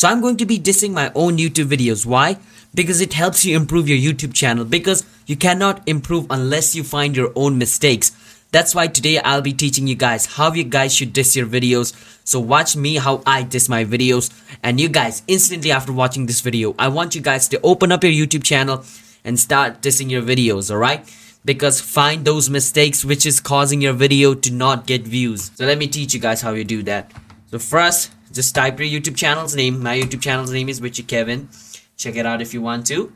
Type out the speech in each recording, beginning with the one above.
So I'm going to be dissing my own YouTube videos. Why? Because it helps you improve your YouTube channel because you cannot improve unless you find your own mistakes. That's why today I'll be teaching you guys how you guys should diss your videos. So watch me how I diss my videos and you guys instantly after watching this video, I want you guys to open up your YouTube channel and start dissing your videos, alright? Because find those mistakes which is causing your video to not get views. So let me teach you guys how you do that. So first, just type your YouTube channel's name. My YouTube channel's name is Witchey Kevin. Check it out if you want to.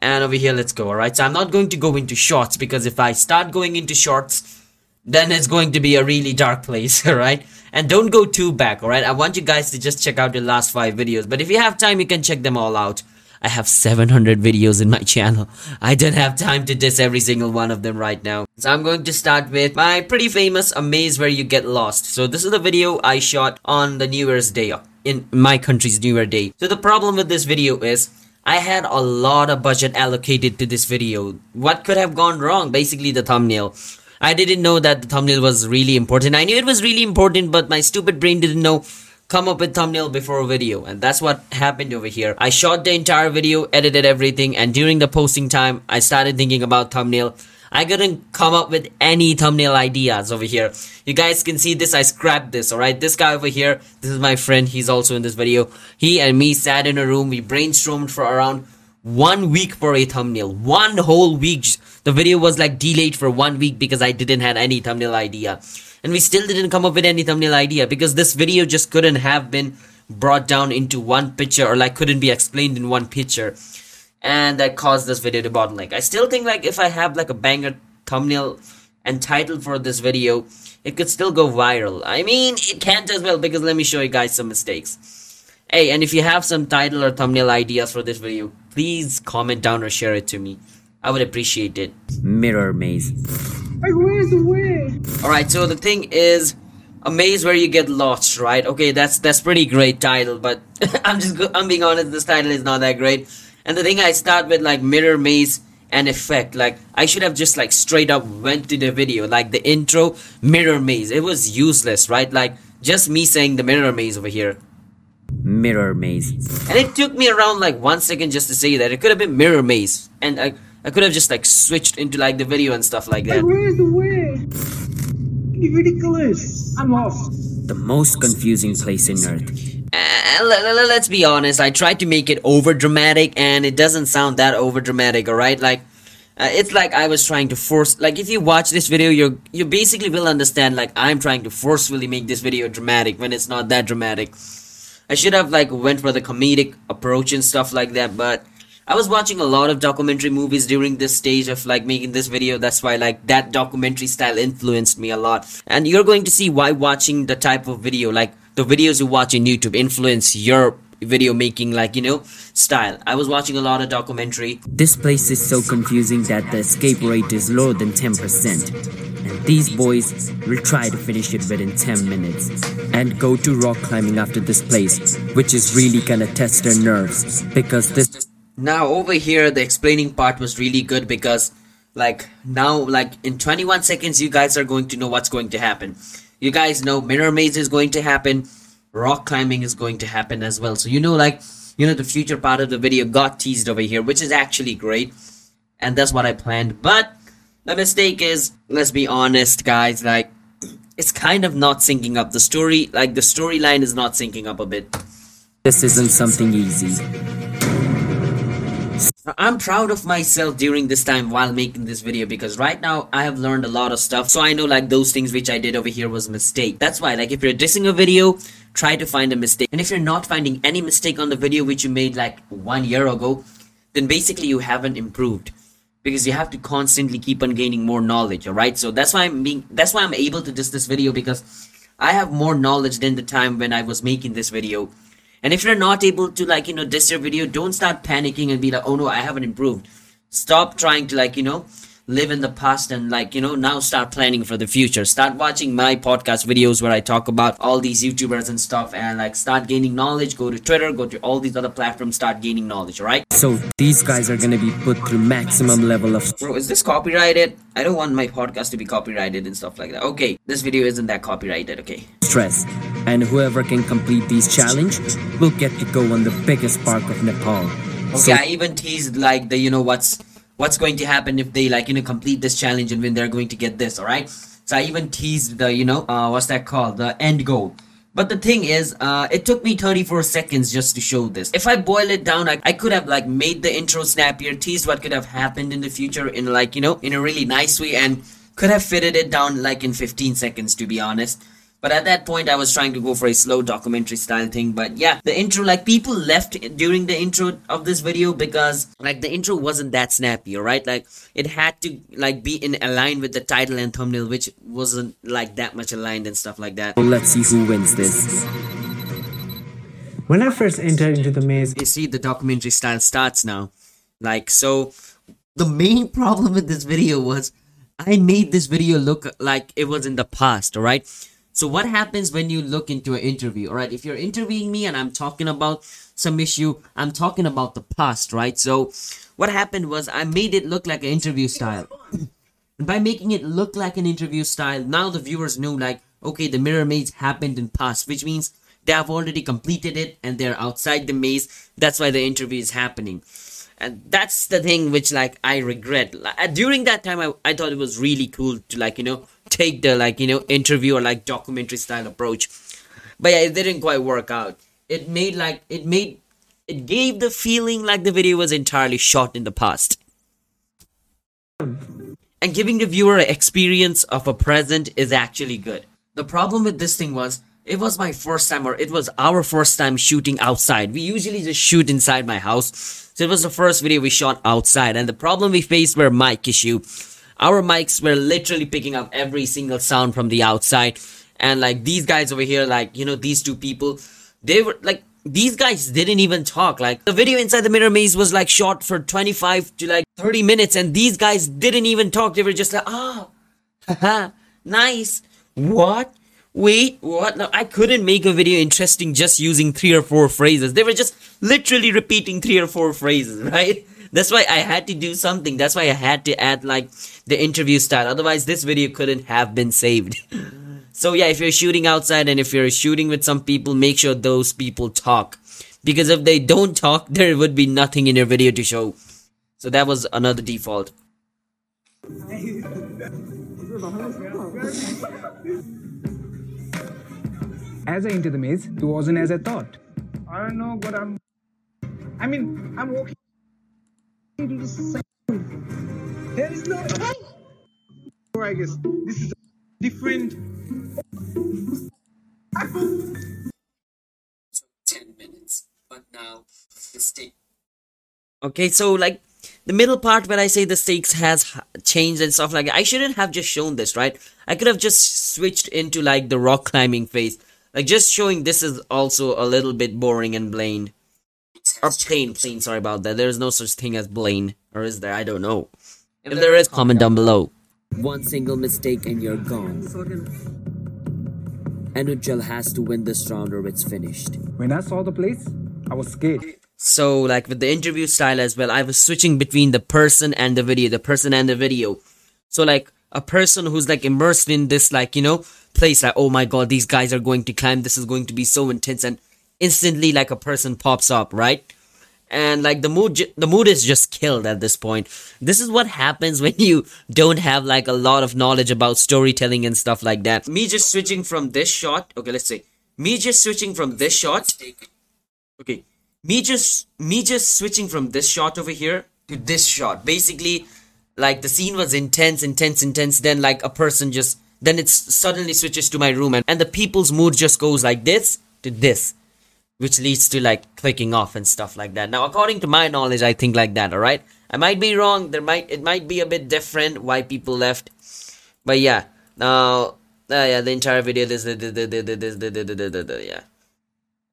And over here, let's go. Alright, so I'm not going to go into shorts because if I start going into shorts, then it's going to be a really dark place, alright? And don't go too back, alright? I want you guys to just check out the last five videos. But if you have time, you can check them all out. I have 700 videos in my channel. I don't have time to diss every single one of them right now. So I'm going to start with my pretty famous A Maze Where You Get Lost. So this is the video I shot on the New Year's Day, in my country's New Year Day. So the problem with this video is, I had a lot of budget allocated to this video. What could have gone wrong? Basically the thumbnail. I didn't know that the thumbnail was really important. I knew it was really important, but my stupid brain didn't know come up with thumbnail before a video and that's what happened over here. I shot the entire video edited everything and during the posting time i started thinking about thumbnail. I couldn't come up with any thumbnail ideas over here. You guys can see this i scrapped this all right? This guy over here this is my friend he's also in this video. He and me sat in a room we brainstormed for around one week for a thumbnail one whole week the video was like delayed for one week because i didn't have any thumbnail idea. And we still didn't come up with any thumbnail idea because this video just couldn't have been brought down into one picture or like couldn't be explained in one picture. And that caused this video to bottleneck. I still think like if i have like a banger thumbnail and title for this video it could still go viral. I mean it can't as well because let me show you guys some mistakes. Hey and if you have some title or thumbnail ideas for this video please comment down or share it to me i would appreciate it mirror maze like, where's the way? Alright, so the thing is, a maze where you get lost, right? Okay, that's that's pretty great title, but I'm just I'm being honest, this title is not that great. And the thing I start with like mirror maze and effect, like I should have just like straight up went to the video, like the intro mirror maze. It was useless, right? Like just me saying the mirror maze over here. Mirror maze. And it took me around like one second just to say that. It could have been mirror maze. And I I could have just like switched into like the video and stuff like that. Like, where's the way? It's ridiculous. I'm lost. The most confusing place in Earth. Uh, let's be honest, I tried to make it over dramatic and it doesn't sound that over dramatic, alright? Like, uh, it's like I was trying to force, like if you watch this video, you you basically will understand like I'm trying to forcefully make this video dramatic when it's not that dramatic. I should have like went for the comedic approach and stuff like that, but I was watching a lot of documentary movies during this stage of like making this video. That's why like that documentary style influenced me a lot. And you're going to see why watching the type of video, like the videos you watch in YouTube influence your video making like you know style i was watching a lot of documentary this place is so confusing that the escape rate is lower than 10% and these boys will try to finish it within 10 minutes and go to rock climbing after this place which is really gonna test their nerves because this now over here the explaining part was really good because like now like in 21 seconds you guys are going to know what's going to happen. You guys know mirror maze is going to happen. Rock climbing is going to happen as well. So you know like you know the future part of the video got teased over here which is actually great. And that's what i planned. But the mistake is let's be honest guys like it's kind of not syncing up. The story like the storyline is not syncing up a bit. This isn't something easy I'm proud of myself during this time while making this video because right now I have learned a lot of stuff so I know like those things which I did over here was a mistake. That's why like if you're dissing a video, try to find a mistake. And if you're not finding any mistake on the video which you made like one year ago, then basically you haven't improved because you have to constantly keep on gaining more knowledge, alright? So that's why I'm being that's why I'm able to diss this video because I have more knowledge than the time when I was making this video and if you're not able to like, you know, your video, don't start panicking and be like, oh no, I haven't improved. Stop trying to like, you know, live in the past and like you know now start planning for the future. Start watching my podcast videos where i talk about all these youtubers and stuff and like start gaining knowledge. Go to twitter go to all these other platforms start gaining knowledge right so these guys are gonna be put through maximum level of bro is this copyrighted? I don't want my podcast to be copyrighted and stuff like that. Okay this video isn't that copyrighted okay? Stress. And whoever can complete these challenge will get to go on the biggest park of Nepal. Okay, so I even teased like the you know what's what's going to happen if they like you know complete this challenge and when they're going to get this. All right. So I even teased the you know uh, what's that called the end goal. But the thing is, uh, it took me 34 seconds just to show this. If I boil it down, I, I could have like made the intro snappier, teased what could have happened in the future in like, you know, in a really nice way and could have fitted it down like in 15 seconds to be honest. But at that point, I was trying to go for a slow documentary style thing. But yeah, the intro, like people left during the intro of this video because like the intro wasn't that snappy, alright? Like it had to like be in align with the title and thumbnail, which wasn't like that much aligned and stuff like that. Well, let's see who wins this. When I first entered into the maze, you see the documentary style starts now. Like so, the main problem with this video was I made this video look like it was in the past, alright? So what happens when you look into an interview, all right? If you're interviewing me and I'm talking about some issue, I'm talking about the past, right? So what happened was I made it look like an interview style. and by making it look like an interview style, now the viewers know like, okay, the mirror maze happened in past, which means they have already completed it and they're outside the maze. That's why the interview is happening and that's the thing which like i regret. Like, uh, during that time I, I thought it was really cool to like you know take the like you know interview or like documentary style approach. But yeah it didn't quite work out. It made like it made it gave the feeling like the video was entirely shot in the past. And giving the viewer an experience of a present is actually good. The problem with this thing was it was my first time or it was our first time shooting outside. We usually just shoot inside my house. So it was the first video we shot outside. And the problem we faced were mic issue. Our mics were literally picking up every single sound from the outside. And like these guys over here like you know these two people they were like these guys didn't even talk. Like the video inside the mirror maze was like shot for 25 to like 30 minutes. And these guys didn't even talk. They were just like ah oh, nice. What wait what no i couldn't make a video interesting just using three or four phrases they were just literally repeating three or four phrases right that's why I had to do something. That's why I had to add like the interview style. Otherwise, this video couldn't have been saved. so yeah, if you're shooting outside and if you're shooting with some people, make sure those people talk. Because if they don't talk, there would be nothing in your video to show. So that was another default. As I enter the maze, it wasn't as I thought. I don't know, but I'm. I mean, I'm walking do the same. There is no. Or I guess this is different. Ten minutes, but now the stake. Okay, so like the middle part where I say the stakes has changed and stuff like that, I shouldn't have just shown this, right? I could have just switched into like the rock climbing phase. Like just showing this is also a little bit boring and bland. Or plain, plain, sorry about that. There is no such thing as Blaine. Or is there? I don't know. If, if there is, comment down below. One single mistake and you're gone. Anujal has to win this round or it's finished. When I saw the place, I was scared. So, like with the interview style as well, I was switching between the person and the video, the person and the video. So, like, a person who's like immersed in this, like, you know, place, like, oh my god, these guys are going to climb, this is going to be so intense, and instantly like a person pops up, right? And like the mood, the mood is just killed at this point. This is what happens when you don't have like a lot of knowledge about storytelling and stuff like that. Me just switching from this shot. Okay, let's see me just switching from this shot. Okay, me just me just switching from this shot over here to this shot. Basically, like the scene was intense, intense, intense. Then like a person just then it suddenly switches to my room and, and the people's mood just goes like this to this which leads to like clicking off and stuff like that. Now, according to my knowledge, I think like that. All right, I might be wrong. There might it might be a bit different why people left, but yeah. Now, uh, yeah, the entire video. This, this, this, this, this, this, this, this, yeah.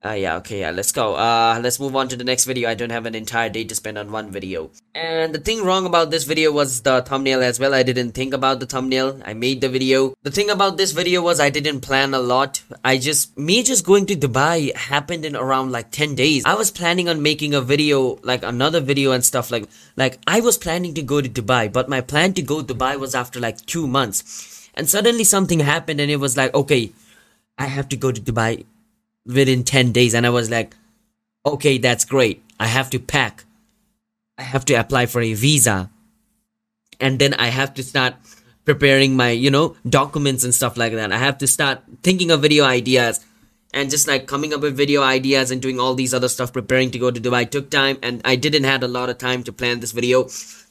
Uh, yeah, okay, yeah, let's go. Uh, let's move on to the next video. I don't have an entire day to spend on one video. And the thing wrong about this video was the thumbnail as well. I didn't think about the thumbnail. I made the video. The thing about this video was I didn't plan a lot. I just, me just going to Dubai happened in around like 10 days. I was planning on making a video, like another video and stuff like, like I was planning to go to Dubai, but my plan to go to Dubai was after like two months. And suddenly something happened and it was like, okay, I have to go to Dubai within 10 days. And I was like, okay, that's great. I have to pack. I have to apply for a visa. And then I have to start preparing my, you know, documents and stuff like that. I have to start thinking of video ideas and just like coming up with video ideas and doing all these other stuff preparing to go to dubai took time and i didn't had a lot of time to plan this video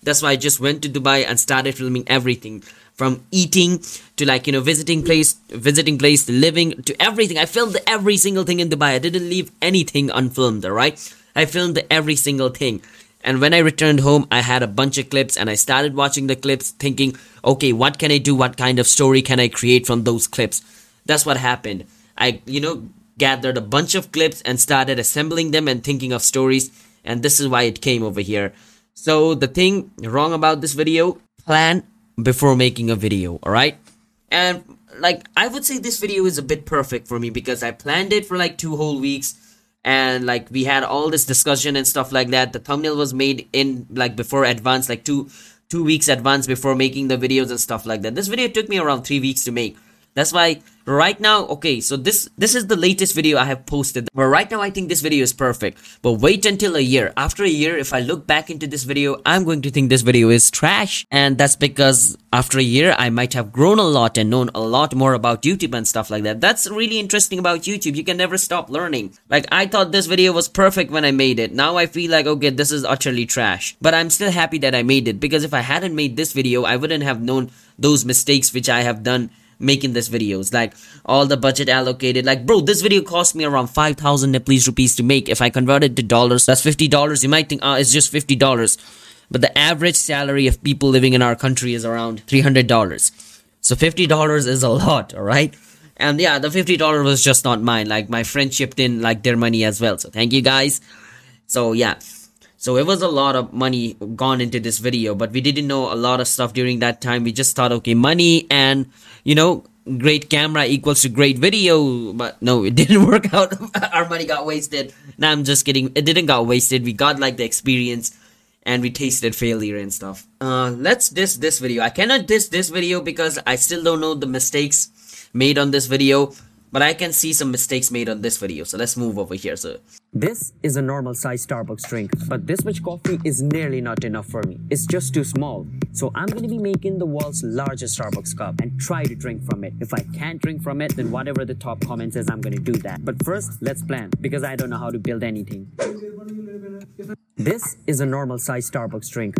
that's why i just went to dubai and started filming everything from eating to like you know visiting place visiting place living to everything. I filmed every single thing in dubai. I didn't leave anything unfilmed all right? I filmed every single thing. And when i returned home i had a bunch of clips and i started watching the clips thinking okay what can i do? What kind of story can i create from those clips? That's what happened. I, you know, gathered a bunch of clips and started assembling them and thinking of stories. And this is why it came over here. So the thing wrong about this video, plan before making a video, alright? And like, I would say this video is a bit perfect for me because I planned it for like two whole weeks and like we had all this discussion and stuff like that. The thumbnail was made in like before advance, like two two weeks advance before making the videos and stuff like that. This video took me around three weeks to make. That's why right now okay so this this is the latest video i have posted. But right now i think this video is perfect. But wait until a year. After a year if i look back into this video i'm going to think this video is trash. And that's because after a year i might have grown a lot and known a lot more about youtube and stuff like that. That's really interesting about youtube. You can never stop learning. Like i thought this video was perfect when i made it. Now i feel like okay this is utterly trash. But i'm still happy that i made it. Because if i hadn't made this video i wouldn't have known those mistakes which i have done making this videos. Like all the budget allocated. Like bro this video cost me around 5000 nepalese rupees to make. If i convert it to dollars that's 50 dollars. You might think ah it's just 50 dollars. But the average salary of people living in our country is around 300 dollars. So 50 dollars is a lot all right? And yeah the 50 dollars was just not mine. Like my friend chipped in like their money as well. So thank you guys. So yeah so it was a lot of money gone into this video, but we didn't know a lot of stuff during that time. We just thought, okay, money and, you know, great camera equals to great video. But no, it didn't work out. Our money got wasted. Now I'm just kidding. It didn't got wasted. We got like the experience and we tasted failure and stuff. Uh, let's diss this video. I cannot diss this video because I still don't know the mistakes made on this video but I can see some mistakes made on this video. So let's move over here. So this is a normal size Starbucks drink, but this much coffee is nearly not enough for me. It's just too small. So I'm going to be making the world's largest Starbucks cup and try to drink from it. If I can't drink from it, then whatever the top comment says, I'm going to do that. But first, let's plan because I don't know how to build anything. This is a normal size Starbucks drink.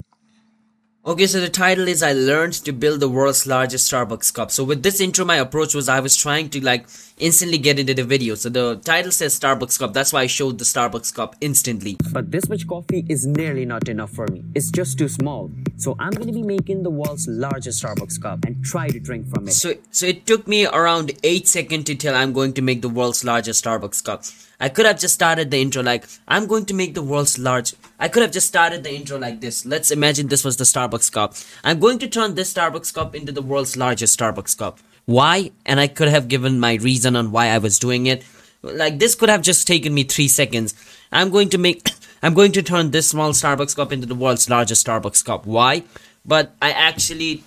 Okay, so the title is I learned to build the world's largest Starbucks cup. So with this intro, my approach was I was trying to like instantly get into the video. So the title says Starbucks cup. That's why I showed the Starbucks cup instantly. But this much coffee is nearly not enough for me. It's just too small. So I'm going to be making the world's largest Starbucks cup and try to drink from it. So, so it took me around 8 seconds to tell I'm going to make the world's largest Starbucks cup. I could have just started the intro like, I'm going to make the world's large. I could have just started the intro like this. Let's imagine this was the Starbucks cup. I'm going to turn this Starbucks cup into the world's largest Starbucks cup. Why? And I could have given my reason on why I was doing it. Like this could have just taken me three seconds. I'm going to make, I'm going to turn this small Starbucks cup into the world's largest Starbucks cup. Why? But I actually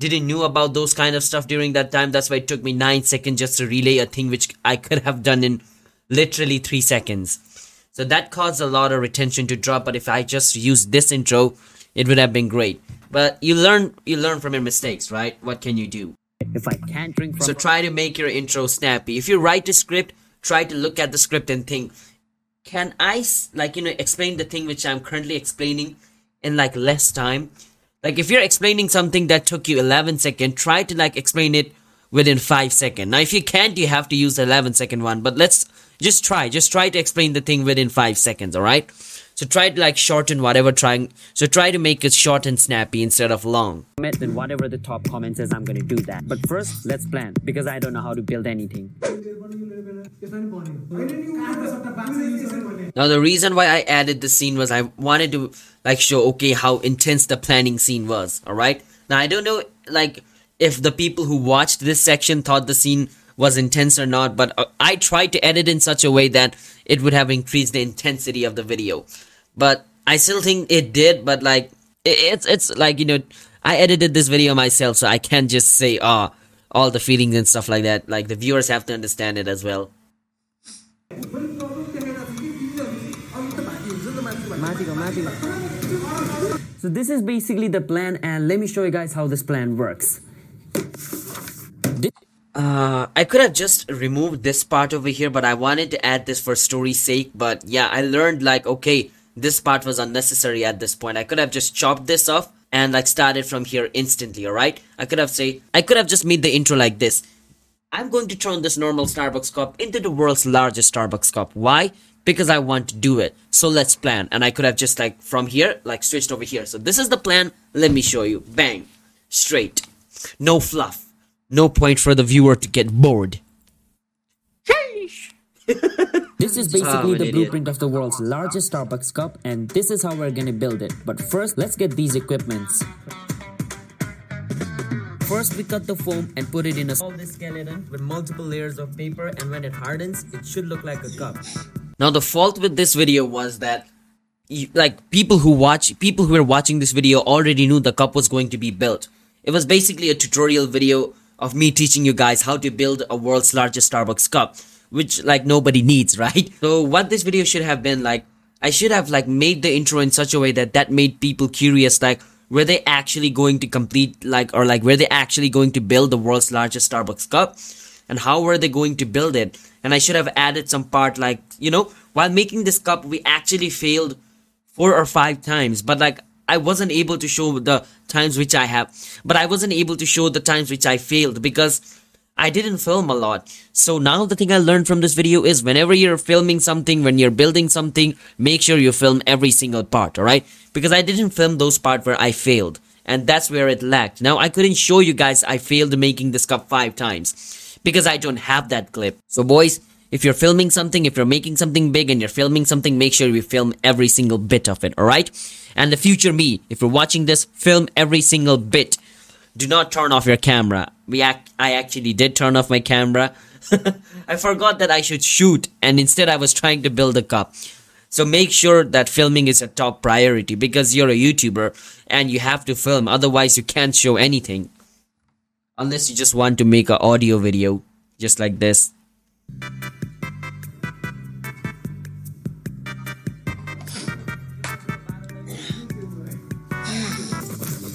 didn't know about those kind of stuff during that time. That's why it took me nine seconds just to relay a thing which I could have done in literally three seconds. So that caused a lot of retention to drop. But if I just used this intro, it would have been great. But you learn, you learn from your mistakes, right? What can you do? If I can't drink from so try to make your intro snappy. If you write a script, try to look at the script and think, can I like you know explain the thing which I'm currently explaining in like less time? Like if you're explaining something that took you 11 seconds, try to like explain it within 5 seconds. Now if you can't, you have to use the 11 second one. But let's just try. Just try to explain the thing within five seconds, alright? So try to like shorten whatever trying. So try to make it short and snappy instead of long. Comment Then whatever the top comment says, I'm gonna do that. But first, let's plan because I don't know how to build anything. Now the reason why I added the scene was I wanted to like show okay how intense the planning scene was. All right. Now I don't know like if the people who watched this section thought the scene was intense or not, but uh, I tried to edit in such a way that it would have increased the intensity of the video. But I still think it did, but like, it's, it's like, you know, I edited this video myself, so I can't just say, ah, oh, all the feelings and stuff like that. Like the viewers have to understand it as well. So this is basically the plan and let me show you guys how this plan works. Uh, I could have just removed this part over here, but I wanted to add this for story's sake. But yeah, I learned like, okay, this part was unnecessary at this point. I could have just chopped this off and like started from here instantly, alright? I could have say, I could have just made the intro like this. I'm going to turn this normal Starbucks cup into the world's largest Starbucks cup. Why? Because I want to do it. So let's plan. And I could have just like from here, like switched over here. So this is the plan. Let me show you. Bang. Straight. No fluff. No point for the viewer to get bored. This is ah, basically the blueprint of the world's largest Starbucks cup and this is how we're gonna build it. But first, let's get these equipments. First, we cut the foam and put it in a solid skeleton with multiple layers of paper and when it hardens, it should look like a cup. Now the fault with this video was that like people who watch people who were watching this video already knew the cup was going to be built. It was basically a tutorial video of me teaching you guys how to build a world's largest Starbucks cup, which like nobody needs, right? So what this video should have been like, I should have like made the intro in such a way that that made people curious, like were they actually going to complete like or like were they actually going to build the world's largest Starbucks cup, and how were they going to build it? And I should have added some part like you know while making this cup we actually failed four or five times, but like I wasn't able to show the times which I have, but I wasn't able to show the times which I failed because I didn't film a lot. So now the thing I learned from this video is whenever you're filming something, when you're building something, make sure you film every single part, alright? Because I didn't film those parts where I failed. And that's where it lacked. Now I couldn't show you guys I failed making this cup five times. Because I don't have that clip. So boys, if you're filming something, if you're making something big and you're filming something, make sure you film every single bit of it, alright? And the future me, if you're watching this, film every single bit. Do not turn off your camera. We act, I actually did turn off my camera. I forgot that I should shoot and instead I was trying to build a cup. So make sure that filming is a top priority because you're a YouTuber and you have to film. Otherwise you can't show anything. Unless you just want to make an audio video just like this.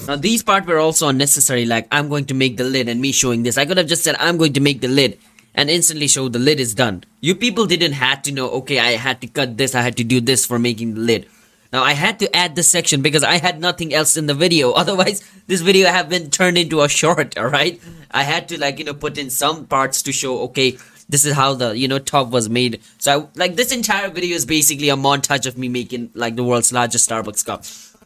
Now these parts were also unnecessary like I'm going to make the lid and me showing this. I could have just said I'm going to make the lid and instantly show the lid is done. You people didn't have to know okay I had to cut this, I had to do this for making the lid. Now I had to add this section because I had nothing else in the video. Otherwise this video have been turned into a short, alright? I had to like you know put in some parts to show okay this is how the you know top was made. So I, like this entire video is basically a montage of me making like the world's largest Starbucks cup.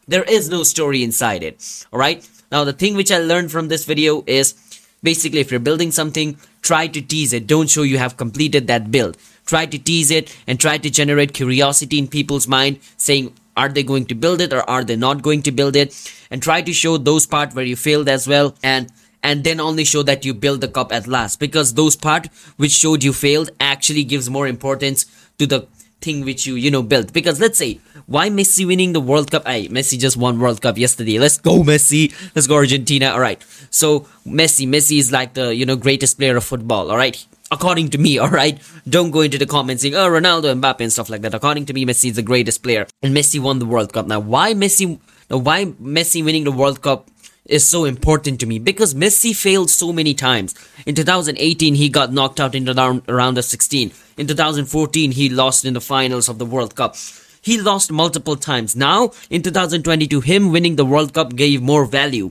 There is no story inside it. Alright? Now the thing which I learned from this video is basically if you're building something, try to tease it. Don't show you have completed that build. Try to tease it and try to generate curiosity in people's mind saying are they going to build it or are they not going to build it and try to show those part where you failed as well and and then only show that you build the cup at last because those part which showed you failed actually gives more importance to the thing which you you know built. Because let's say why Messi winning the World Cup? Hey Messi just won World Cup yesterday. Let's go Messi. Let's go Argentina. All right. So Messi Messi is like the you know greatest player of football. All right? According to me all right? Don't go into the comments saying oh Ronaldo Mbappe and stuff like that. According to me Messi is the greatest player. And Messi won the World Cup. Now why Messi now why Messi winning the World Cup is so important to me because Messi failed so many times. In 2018, he got knocked out in the round, round of 16. In 2014, he lost in the finals of the World Cup. He lost multiple times. Now, in 2022, him winning the World Cup gave more value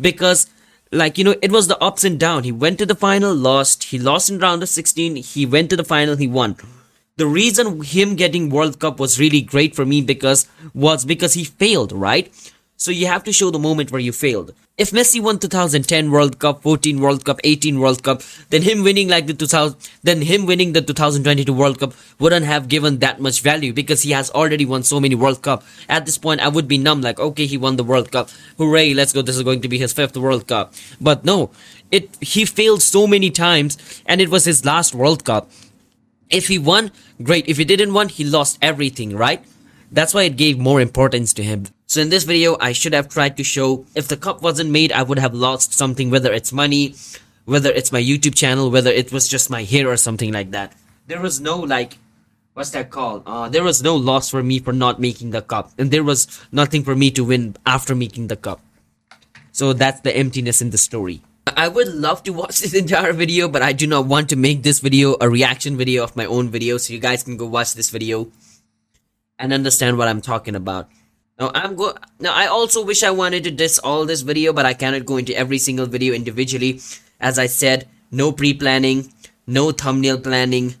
because like you know it was the ups and down he went to the final lost he lost in round of 16 he went to the final he won the reason him getting world cup was really great for me because was because he failed right so you have to show the moment where you failed. If Messi won 2010 World Cup, 14 World Cup, 18 World Cup, then him winning like the 2000, then him winning the 2022 World Cup wouldn't have given that much value because he has already won so many World Cup. At this point, I would be numb like, okay, he won the World Cup. Hooray, let's go. This is going to be his fifth World Cup. But no, it, he failed so many times and it was his last World Cup. If he won, great. If he didn't win, he lost everything, right? That's why it gave more importance to him. So in this video, I should have tried to show if the cup wasn't made, I would have lost something, whether it's money, whether it's my YouTube channel, whether it was just my hair or something like that. There was no like, what's that called? Uh, there was no loss for me for not making the cup, and there was nothing for me to win after making the cup. So that's the emptiness in the story. I would love to watch this entire video, but I do not want to make this video a reaction video of my own video, so you guys can go watch this video and understand what I'm talking about. Now I'm go now I also wish I wanted to diss all this video, but I cannot go into every single video individually. As I said, no pre-planning, no thumbnail planning,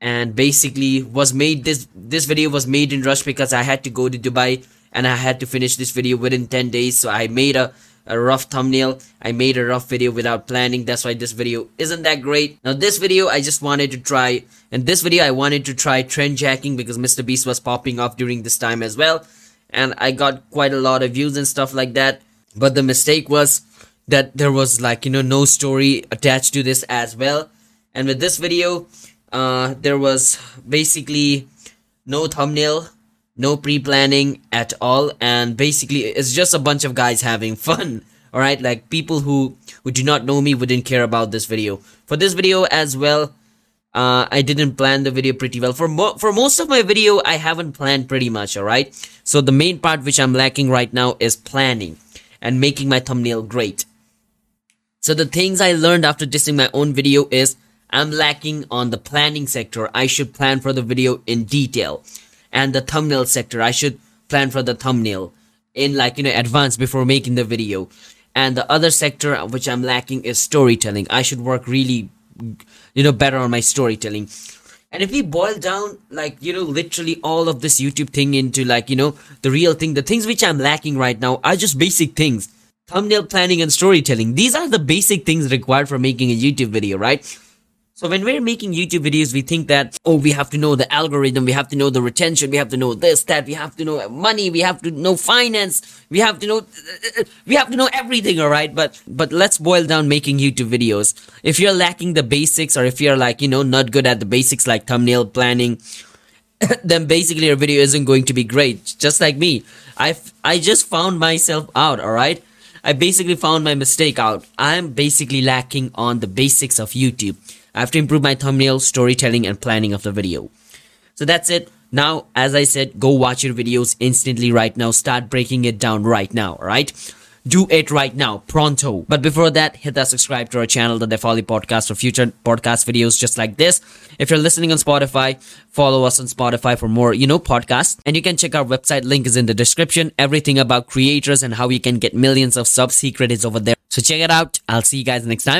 and basically was made this this video was made in rush because I had to go to Dubai and I had to finish this video within 10 days. So I made a a rough thumbnail. I made a rough video without planning. That's why this video isn't that great. Now this video I just wanted to try and this video I wanted to try trend jacking because Mr. Beast was popping off during this time as well. And I got quite a lot of views and stuff like that. But the mistake was that there was like, you know, no story attached to this as well. And with this video, uh, there was basically no thumbnail no pre-planning at all and basically it's just a bunch of guys having fun all right like people who who do not know me wouldn't care about this video for this video as well uh, I didn't plan the video pretty well. For mo for most of my video, I haven't planned pretty much, alright? So the main part which I'm lacking right now is planning and making my thumbnail great. So the things I learned after dissing my own video is I'm lacking on the planning sector. I should plan for the video in detail and the thumbnail sector. I should plan for the thumbnail in like, you know, advance before making the video. And the other sector which I'm lacking is storytelling. I should work really, you know, better on my storytelling. And if we boil down, like, you know, literally all of this YouTube thing into like, you know, the real thing, the things which I'm lacking right now are just basic things. Thumbnail planning and storytelling. These are the basic things required for making a YouTube video, right? So when we're making YouTube videos, we think that, oh, we have to know the algorithm, we have to know the retention, we have to know this, that, we have to know money, we have to know finance, we have to know, we have to know everything, alright? But, but let's boil down making YouTube videos. If you're lacking the basics or if you're like, you know, not good at the basics like thumbnail planning, then basically your video isn't going to be great. Just like me. I I just found myself out, alright? I basically found my mistake out. I'm basically lacking on the basics of YouTube. I have to improve my thumbnail, storytelling, and planning of the video. So that's it. Now, as I said, go watch your videos instantly right now. Start breaking it down right now, alright? Do it right now, pronto. But before that, hit that subscribe to our channel, the Defali Podcast, for future podcast videos just like this. If you're listening on Spotify, follow us on Spotify for more, you know, podcasts. And you can check our website, link is in the description. Everything about creators and how you can get millions of sub secret is over there. So check it out. I'll see you guys next time.